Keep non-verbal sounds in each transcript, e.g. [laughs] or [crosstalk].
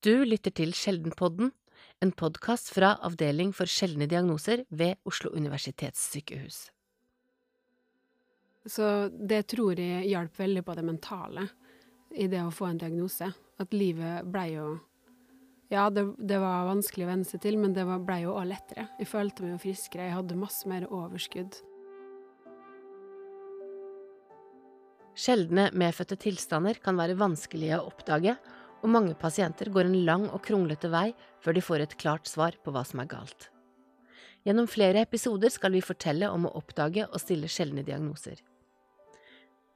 Du lytter til Sjeldenpodden, en podkast fra Avdeling for sjeldne diagnoser ved Oslo universitetssykehus. Så det tror jeg hjalp veldig på det mentale i det å få en diagnose. At livet blei jo Ja, det, det, var vanskelig å venne seg til, men det blei jo òg lettere. Jeg følte meg jo friskere, jeg hadde masse mer overskudd. Sjeldne medfødte tilstander kan være vanskelige å oppdage, og mange pasienter går en lang og kronglete vei før de får et klart svar på hva som er galt. Gjennom flere episoder skal vi fortelle om å oppdage og stille sjeldne diagnoser.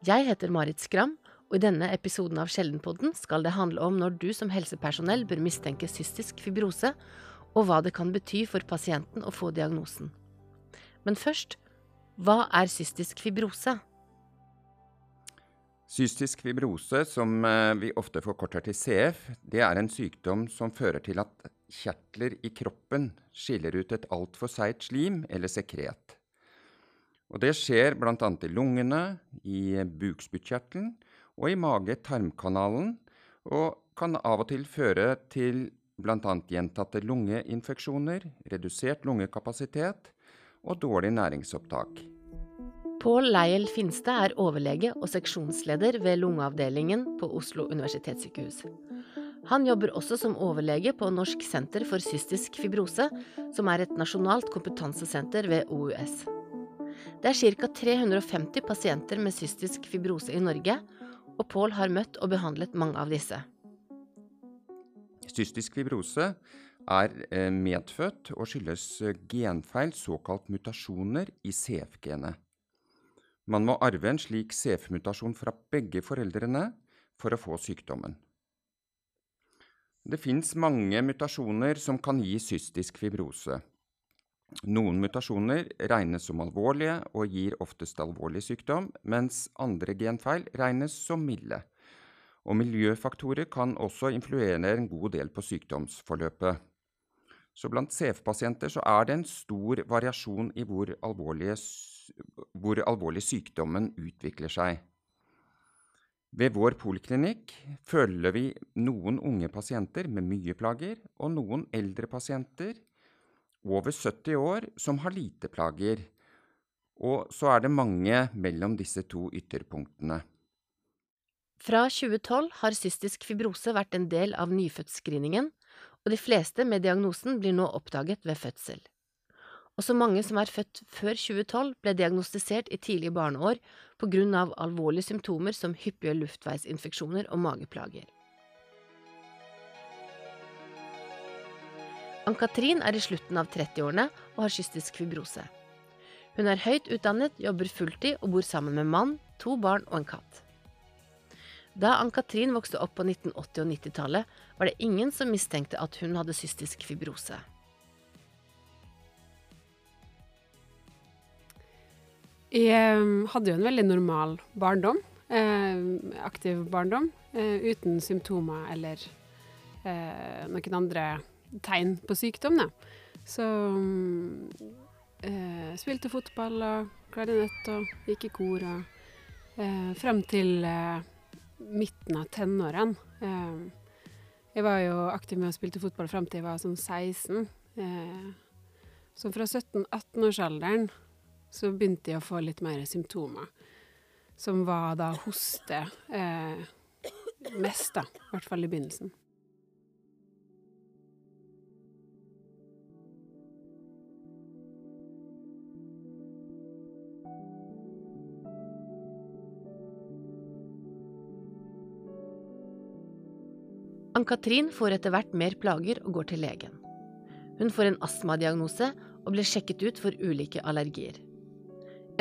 Jeg heter Marit Skram, og i denne episoden av Sjeldenpodden skal det handle om når du som helsepersonell bør mistenke cystisk fibrose, og hva det kan bety for pasienten å få diagnosen. Men først, hva er cystisk fibrose? Cystisk fibrose, som eh, vi ofte forkorter til CF, det er en sykdom som fører til at kjertler i kroppen skiller ut et altfor seigt slim eller sekret. Og det skjer bl.a. i lungene, i bukspyttkjertelen og i mage-tarmkanalen, og kan av og til føre til bl.a. gjentatte lungeinfeksjoner, redusert lungekapasitet og dårlig næringsopptak. Pål Leiel Finstad er overlege og seksjonsleder ved lungeavdelingen på Oslo universitetssykehus. Han jobber også som overlege på Norsk senter for cystisk fibrose, som er et nasjonalt kompetansesenter ved OUS. Det er ca. 350 pasienter med cystisk fibrose i Norge, og Pål har møtt og behandlet mange av disse. Cystisk fibrose er eh, medfødt og skyldes genfeil, såkalt mutasjoner, i CF-genet. Man må arve en slik CF-mutasjon fra begge foreldrene for å få sykdommen. Det fins mange mutasjoner som kan gi cystisk fibrose. Noen mutasjoner regnes som alvorlige og gir oftest alvorlig sykdom, mens andre genfeil regnes som milde. Og miljøfaktorer kan også influere en god del på sykdomsforløpet. Så blant CF-pasienter er det en stor variasjon i hvor, hvor alvorlig sykdommen utvikler seg. Ved vår poliklinikk følger vi noen unge pasienter med mye plager, og noen eldre pasienter over 70 år som har lite plager. Og så er det mange mellom disse to ytterpunktene. Fra 2012 har cystisk fibrose vært en del av nyfødtscreeningen, og de fleste med diagnosen blir nå oppdaget ved fødsel. Også mange som er født før 2012, ble diagnostisert i tidlige barneår på grunn av alvorlige symptomer som hyppige luftveisinfeksjoner og mageplager. Ann-Katrin er i slutten av 30-årene og har kystisk fibrose. Hun er høyt utdannet, jobber fulltid og bor sammen med mann, to barn og en katt. Da Ann-Katrin vokste opp på 1980- og 90-tallet, var det ingen som mistenkte at hun hadde cystisk fibrose. Jeg ehm, hadde jo en veldig normal barndom. Eh, aktiv barndom. Eh, uten symptomer eller eh, noen andre tegn på sykdom, da. Så eh, spilte fotball og klarinett og gikk i kor og eh, Frem til eh, midten av tenårene. Jeg var jo aktiv med å spille fotball frem til jeg var sånn 16. Eh, så fra 17-18-årsalderen så begynte jeg å få litt mer symptomer. Som var da hoste eh, mest, da. I hvert fall i begynnelsen. Ann-Katrin får etter hvert mer plager og går til legen. Hun får en astmadiagnose og blir sjekket ut for ulike allergier.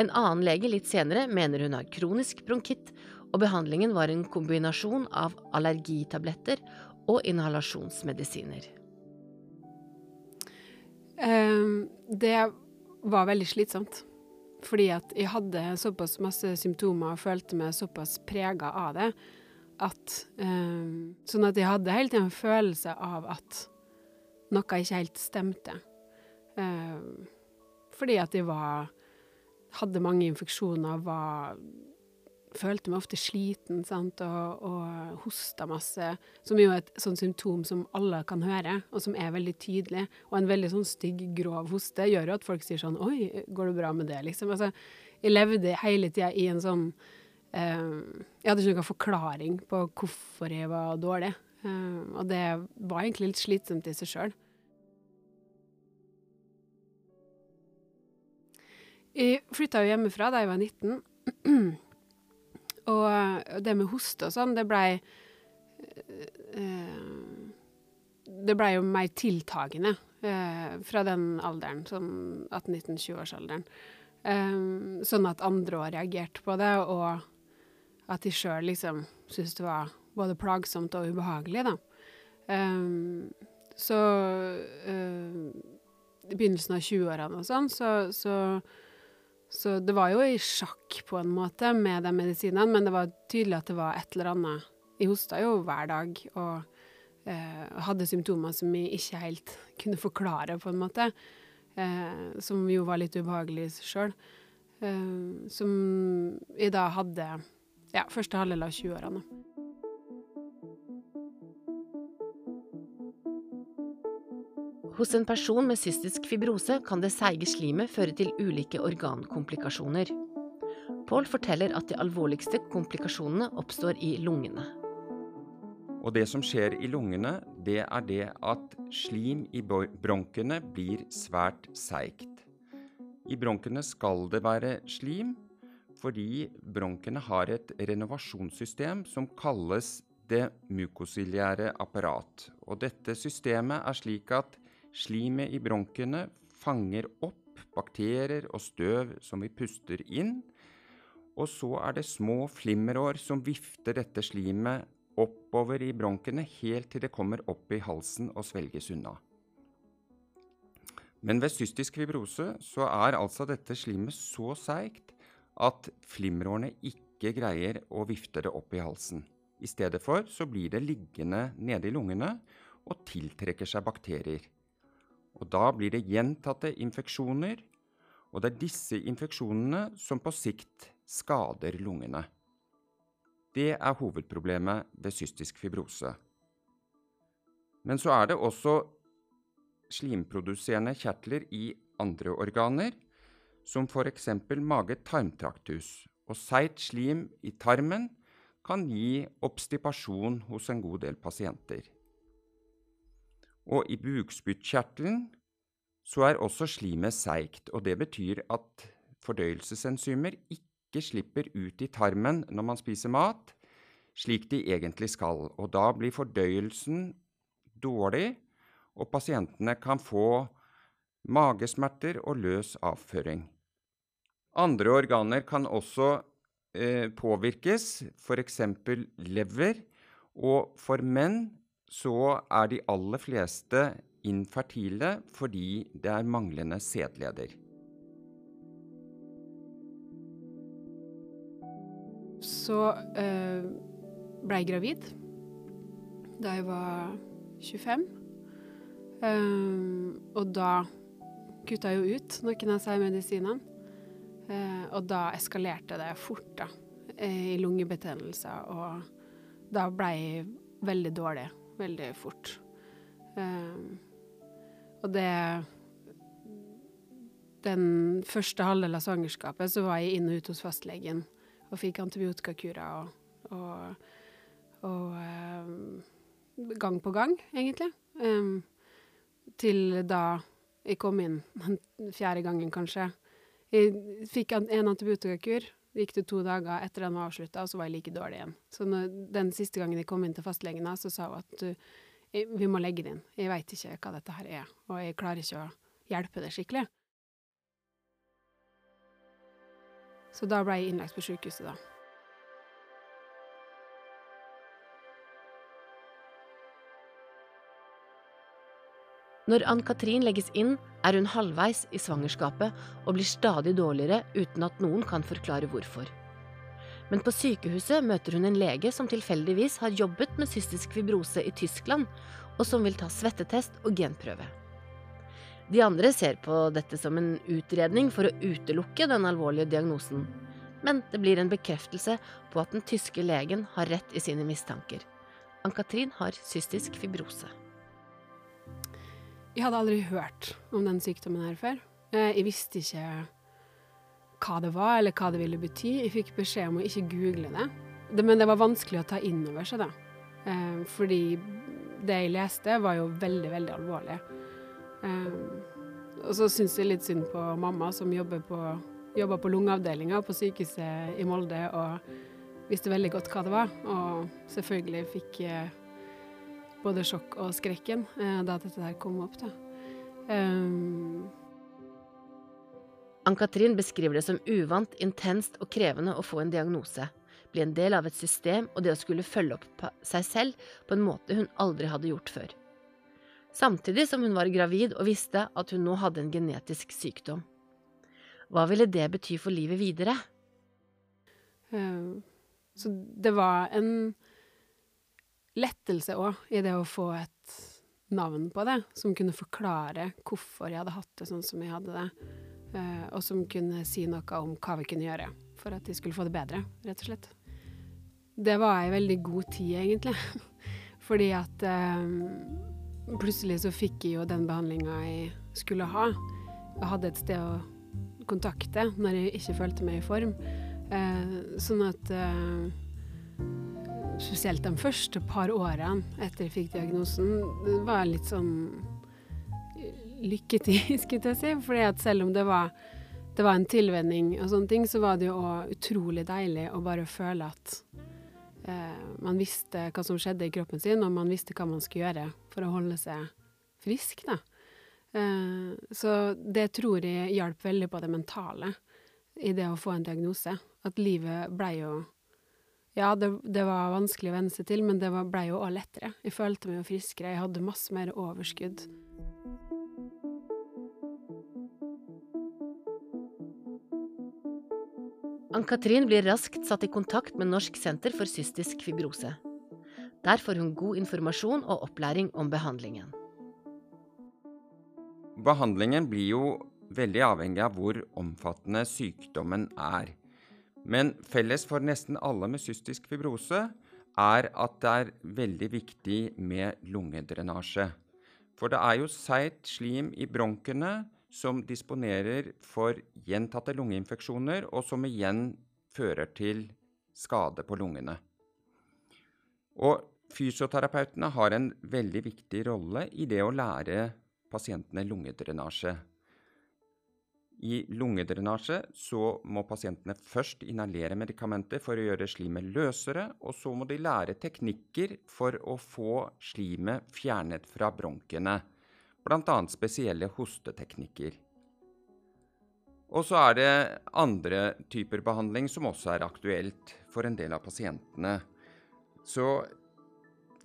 En annen lege litt senere mener hun har kronisk bronkitt, og behandlingen var en kombinasjon av allergitabletter og inhalasjonsmedisiner. Um, det var veldig slitsomt. Fordi at jeg hadde såpass masse symptomer og følte meg såpass prega av det at um, Sånn at jeg hadde hele tiden en følelse av at noe ikke helt stemte. Um, fordi at jeg var Hadde mange infeksjoner, var følte meg ofte sliten sant? Og, og hosta masse, som er jo et sånt symptom som alle kan høre, og som er veldig tydelig. Og en veldig sånn stygg, grov hoste gjør jo at folk sier sånn Oi, går det bra med det? liksom. Altså, jeg levde hele tida i en sånn eh, Jeg hadde ikke noen forklaring på hvorfor jeg var dårlig. Eh, og det var egentlig litt slitsomt i seg sjøl. Jeg flytta jo hjemmefra da jeg var 19. og det med hoste og sånn, det blei eh, Det blei jo mer tiltagende eh, fra den alderen, sånn 18-19-20-årsalderen. Eh, sånn at andre òg reagerte på det, og at de sjøl liksom syntes det var både plagsomt og ubehagelig, da. Så i begynnelsen av 20-årene og sånn, så, så så det var jo i sjakk på en måte med de medisinene, men det var tydelig at det var et eller annet. Jeg hosta jo hver dag og eh, hadde symptomer som jeg ikke helt kunne forklare, på en måte. Eh, som jo var litt ubehagelig i seg sjøl. Eh, som jeg da hadde ja, første halvdel av 20-årene. Hos en person med cystisk fibrose kan det seige slimet føre til ulike organkomplikasjoner. Pål forteller at de alvorligste komplikasjonene oppstår i lungene. Og det som skjer i lungene, det er det at slim i bronkene blir svært seigt. I bronkene skal det være slim, fordi bronkene har et renovasjonssystem som kalles det mukosiliære apparat. Og dette systemet er slik at Slimet i bronkene fanger opp bakterier og støv som vi puster inn, og så er det små flimmerår som vifter dette slimet oppover i bronkene helt til det kommer opp i halsen og svelges unna. Men ved cystisk fibrose så er altså dette slimet så seigt at flimmerårene ikke greier å vifte det opp i halsen. I stedet for så blir det liggende nede i lungene og tiltrekker seg bakterier. Og da blir det gjentatte infeksjoner, og det er disse infeksjonene som på sikt skader lungene. Det er hovedproblemet ved cystisk fibrose. Men så er det også slimproduserende kjertler i andre organer, som f.eks. mage-tarmtraktus. Og seigt slim i tarmen kan gi obstipasjon hos en god del pasienter. Og i bukspyttkjertelen så er også slimet seigt, og det betyr at fordøyelsesenzymer ikke slipper ut i tarmen når man spiser mat, slik de egentlig skal. Og da blir fordøyelsen dårlig, og pasientene kan få magesmerter og løs avføring. Andre organer kan også eh, påvirkes, f.eks. lever, og for menn så er de aller fleste infertile fordi det er manglende sædleder. Så øh, ble jeg gravid da jeg var 25. Um, eh, og da kutta jo ut noen av seg medisinene. Uh, og da eskalerte det fort, da, i lungebetennelser. Og da ble jeg veldig dårlig veldig fort. Um, og det Den første halvdelen av svangerskapet så var jeg inn og ut hos fastlegen og fikk antibiotikakurer og, og, og um, gang på gang, egentlig. Um, til da jeg kom inn den fjerde gangen, kanskje. Jeg fikk en antibiotikakur. Gikk det to dager etter den var avslutta, og så var jeg like dårlig igjen. Så når, den siste gangen jeg kom inn til fastlegen, så sa hun at du, vi må legge det inn. Jeg veit ikke hva dette her er, og jeg klarer ikke å hjelpe det skikkelig. Så da ble jeg innlagt på sykehuset, da. Når Ann-Katrin legges inn, er hun halvveis i svangerskapet og blir stadig dårligere uten at noen kan forklare hvorfor. Men på sykehuset møter hun en lege som tilfeldigvis har jobbet med cystisk fibrose i Tyskland, og som vil ta svettetest og genprøve. De andre ser på dette som en utredning for å utelukke den alvorlige diagnosen. Men det blir en bekreftelse på at den tyske legen har rett i sine mistanker. Ann-Katrin har cystisk fibrose. Jeg hadde aldri hørt om den sykdommen her før. Eh, jeg visste ikke hva det var, eller hva det ville bety. Jeg fikk beskjed om å ikke google det. Men det var vanskelig å ta inn over seg, da. Eh, fordi det jeg leste, var jo veldig, veldig alvorlig. Eh, og så syns jeg litt synd på mamma, som jobber på, jobber på lungeavdelinga på sykehuset i Molde, og visste veldig godt hva det var. Og selvfølgelig fikk både sjokk og skrekken da dette der kom opp, da. Um, Ann-Katrin beskriver det som uvant, intenst og krevende å få en diagnose, bli en del av et system og det å skulle følge opp seg selv på en måte hun aldri hadde gjort før. Samtidig som hun var gravid og visste at hun nå hadde en genetisk sykdom. Hva ville det bety for livet videre? Uh, så det var en lettelse òg i det å få et navn på det, som kunne forklare hvorfor jeg hadde hatt det sånn som jeg hadde det. Eh, og som kunne si noe om hva vi kunne gjøre for at de skulle få det bedre, rett og slett. Det var ei veldig god tid, egentlig. [laughs] Fordi at um, plutselig så fikk jeg jo den behandlinga jeg skulle ha. Jeg hadde et sted å kontakte når jeg ikke følte meg i form. Uh, sånn at Spesielt de første par årene etter jeg fikk diagnosen, det var litt sånn lykketid, [laughs] skulle jeg si. Fordi at selv om det var, det var en tilvenning og sånne ting, så var det jo utrolig deilig å bare føle at eh, man visste hva som skjedde i kroppen sin, og man visste hva man skulle gjøre for å holde seg frisk, da. Eh, så det tror jeg hjalp veldig på det mentale i det å få en diagnose. At livet blei jo ja, det, det, var vanskelig å venne seg til, men det blei jo òg lettere. Jeg følte meg jo friskere, jeg hadde masse mer overskudd. Ann-Katrin blir raskt satt i kontakt med Norsk senter for cystisk fibrose. Der får hun god informasjon og opplæring om behandlingen. Behandlingen blir jo veldig avhengig av hvor omfattende sykdommen er. Men felles for nesten alle med cystisk fibrose er at det er veldig viktig med lungedrenasje. For det er jo seigt slim i bronkene som disponerer for gjentatte lungeinfeksjoner, og som igjen fører til skade på lungene. Og fysioterapeutene har en veldig viktig rolle i det å lære pasientene lungedrenasje. I lungedrenasje så må pasientene først inhalere medikamenter for å gjøre slimet løsere, og så må de lære teknikker for å få slimet fjernet fra bronkene bl.a. spesielle hosteteknikker. Og så er det andre typer behandling som også er aktuelt for en del av pasientene. Så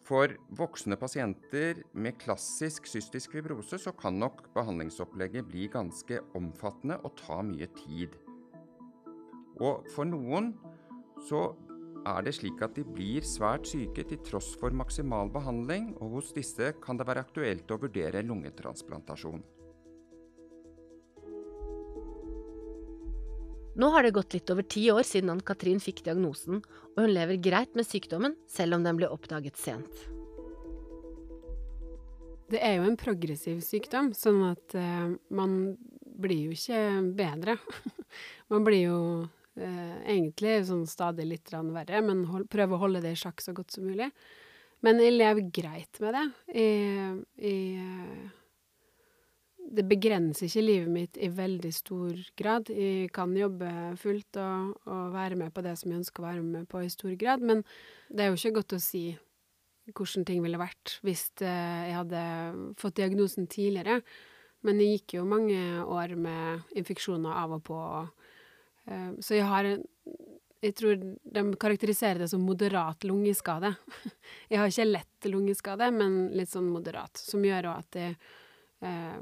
for voksne pasienter med klassisk cystisk fibrose så kan nok behandlingsopplegget bli ganske omfattende og ta mye tid. Og for noen så er det slik at de blir svært syke til tross for maksimal behandling, og hos disse kan det være aktuelt å vurdere lungetransplantasjon. Nå har det gått litt over ti år siden Ann-Katrin fikk diagnosen, og hun lever greit med sykdommen, selv om den ble oppdaget sent. Det er jo en progressiv sykdom, sånn at eh, man blir jo ikke bedre. [laughs] man blir jo Eh, egentlig sånn stadig litt verre, men hold, prøver å holde det i sjakk så godt som mulig. Men jeg lever greit med det. Jeg, jeg, det begrenser ikke livet mitt i veldig stor grad. Jeg kan jobbe fullt og, og, være med på det som jeg ønsker å være med på i stor grad, men det er jo ikke godt å si hvordan ting ville vært hvis eh, jeg hadde fått diagnosen tidligere. Men det gikk jo mange år med infeksjoner av og på. og uh, så jeg har Jeg tror de karakteriserer det som moderat lungeskade. [laughs] Jeg har ikke lett lungeskade, men litt sånn moderat, som gjør at jeg eh,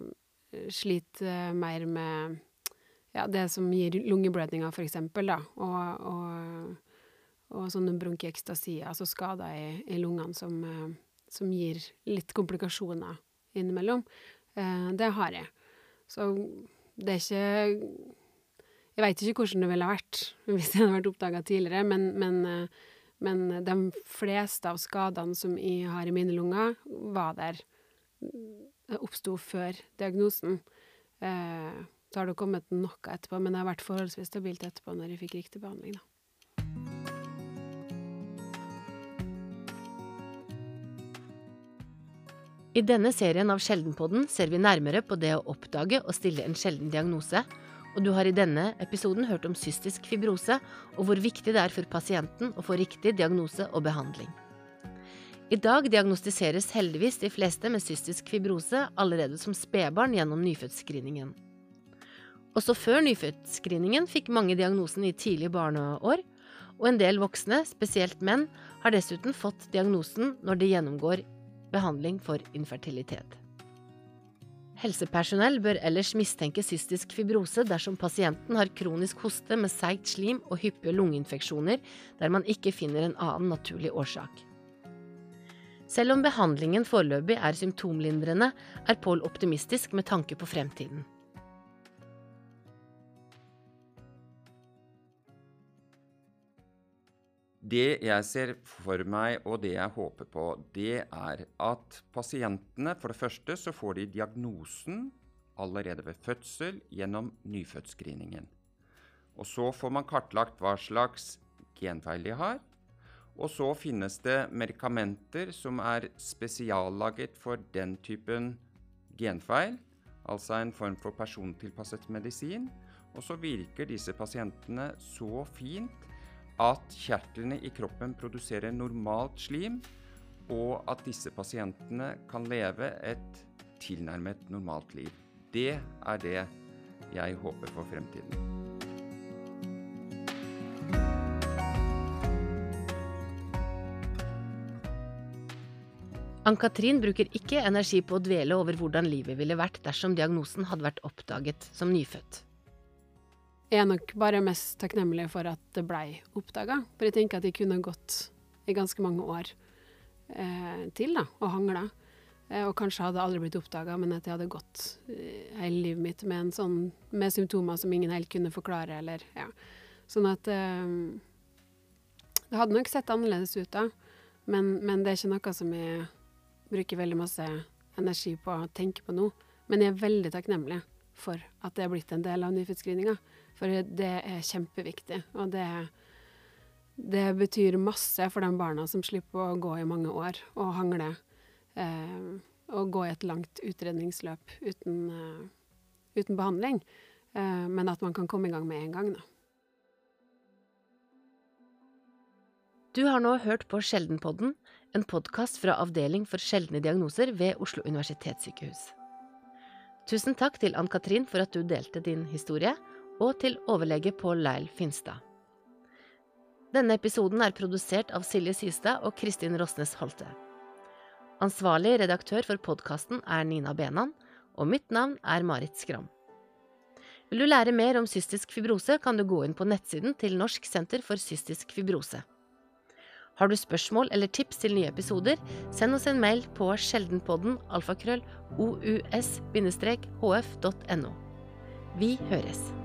sliter mer med ja, det som gir lungeblødninger, for eksempel, da, og, og, og sånne bronkiekstasier, altså skader i, i lungene som, eh, som, gir litt komplikasjoner innimellom. Eh, det har jeg. Så det er ikke Jeg veit ikke hvordan det ville vært [laughs] hvis det hadde vært oppdaga tidligere, men, men, eh, men, de fleste av skadene som jeg har i mine lunger, var der oppsto før diagnosen. Eh, da har det kommet noe etterpå, men det har vært forholdsvis stabilt etterpå når jeg fikk riktig behandling, da. I denne serien av Sjeldenpodden ser vi nærmere på det å oppdage og stille en sjelden diagnose, og du har i denne episoden hørt om cystisk fibrose og hvor viktig det er for pasienten å få riktig diagnose og behandling. I dag diagnostiseres heldigvis de fleste med cystisk fibrose allerede som spedbarn gjennom nyfødtscreeningen. Også før nyfødtscreeningen fikk mange diagnosen i tidlige barneår, og en del voksne, spesielt menn, har dessuten fått diagnosen når de gjennomgår behandling for infertilitet. Helsepersonell bør ellers mistenke cystisk fibrose dersom pasienten har kronisk hoste med seigt slim og hyppige lungeinfeksjoner der man ikke finner en annen naturlig årsak. Selv om behandlingen foreløpig er symptomlindrende, er Pål optimistisk med tanke på fremtiden. Det jeg ser for meg, og det jeg håper på, det er at pasientene For det første så får de diagnosen allerede ved fødsel gjennom nyfødtscreeningen. Og så får man kartlagt hva slags genfeil de har. Og så finnes det medikamenter som er spesiallaget for den typen genfeil, altså en form for persontilpasset medisin. Og så virker disse pasientene så fint at kjertlene i kroppen produserer normalt slim, og at disse pasientene kan leve et tilnærmet normalt liv. Det er det jeg håper for fremtiden. Ann-Katrin bruker ikke energi på å dvele over hvordan livet ville vært dersom diagnosen hadde vært oppdaget som nyfødt. Jeg er nok bare mest takknemlig for at det blei oppdaga. For jeg tenker at jeg kunne gått i ganske mange år eh, til da, og hangla. Eh, og kanskje hadde aldri blitt oppdaga, men at jeg hadde gått eh, hele livet mitt med, sånn, med, symptomer som ingen helt kunne forklare, eller ja. Sånn at eh, Det hadde nok sett annerledes ut da, men, men, det er ikke noe som jeg bruker veldig masse energi på å tenke på nå. Men jeg er veldig takknemlig for at det er blitt en del av nyfødtscreeninga. For det er kjempeviktig. Og det, det, betyr masse for de barna som slipper å gå i mange år og hangle. Eh, og gå i et langt utredningsløp uten, uh, uten behandling. Uh, men at man kan komme i gang med en gang, da. Du har nå hørt på Sjeldenpodden, en podkast fra Avdeling for sjeldne diagnoser ved Oslo universitetssykehus. Tusen takk til Ann-Katrin for at du delte din historie, og til overlege Pål Leil Finstad. Denne episoden er produsert av Silje Systad og Kristin Rosnes Holte. Ansvarlig redaktør for podkasten er Nina Benan, og mitt navn er Marit Skram. Vil du lære mer om cystisk fibrose, kan du gå inn på nettsiden til Norsk senter for cystisk fibrose. Har du spørsmål eller tips til nye episoder, send oss en mail på sjeldenpodden alfakrøll ous-hf.no. Vi høres.